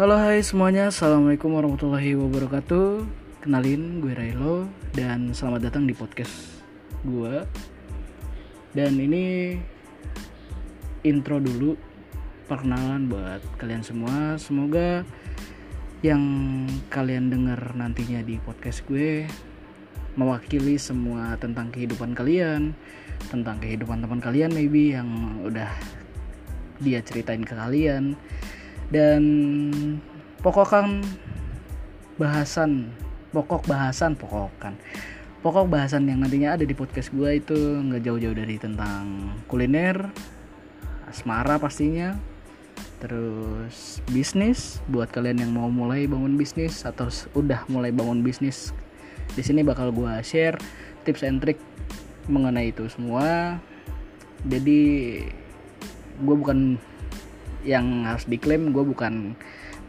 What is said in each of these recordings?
Halo hai semuanya, Assalamualaikum warahmatullahi wabarakatuh. Kenalin gue Railo dan selamat datang di podcast gue Dan ini intro dulu perkenalan buat kalian semua. Semoga yang kalian dengar nantinya di podcast gue mewakili semua tentang kehidupan kalian tentang kehidupan teman kalian maybe yang udah dia ceritain ke kalian dan pokokkan bahasan pokok bahasan pokokan pokok bahasan yang nantinya ada di podcast gue itu nggak jauh-jauh dari tentang kuliner asmara pastinya terus bisnis. Buat kalian yang mau mulai bangun bisnis atau udah mulai bangun bisnis di sini bakal gue share tips and trick mengenai itu semua. Jadi gue bukan yang harus diklaim gue bukan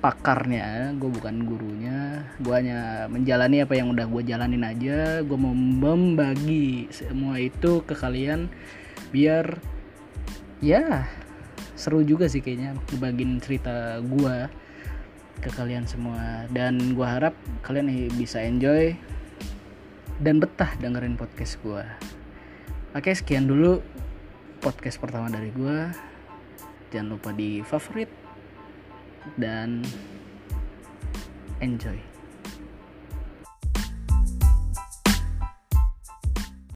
pakarnya gue bukan gurunya. Gue hanya menjalani apa yang udah gue jalanin aja. Gue mau membagi semua itu ke kalian biar ya seru juga sih kayaknya ngebagiin cerita gue ke kalian semua. Dan gue harap kalian bisa enjoy dan betah dengerin podcast gue oke sekian dulu podcast pertama dari gue jangan lupa di favorit. Dan enjoy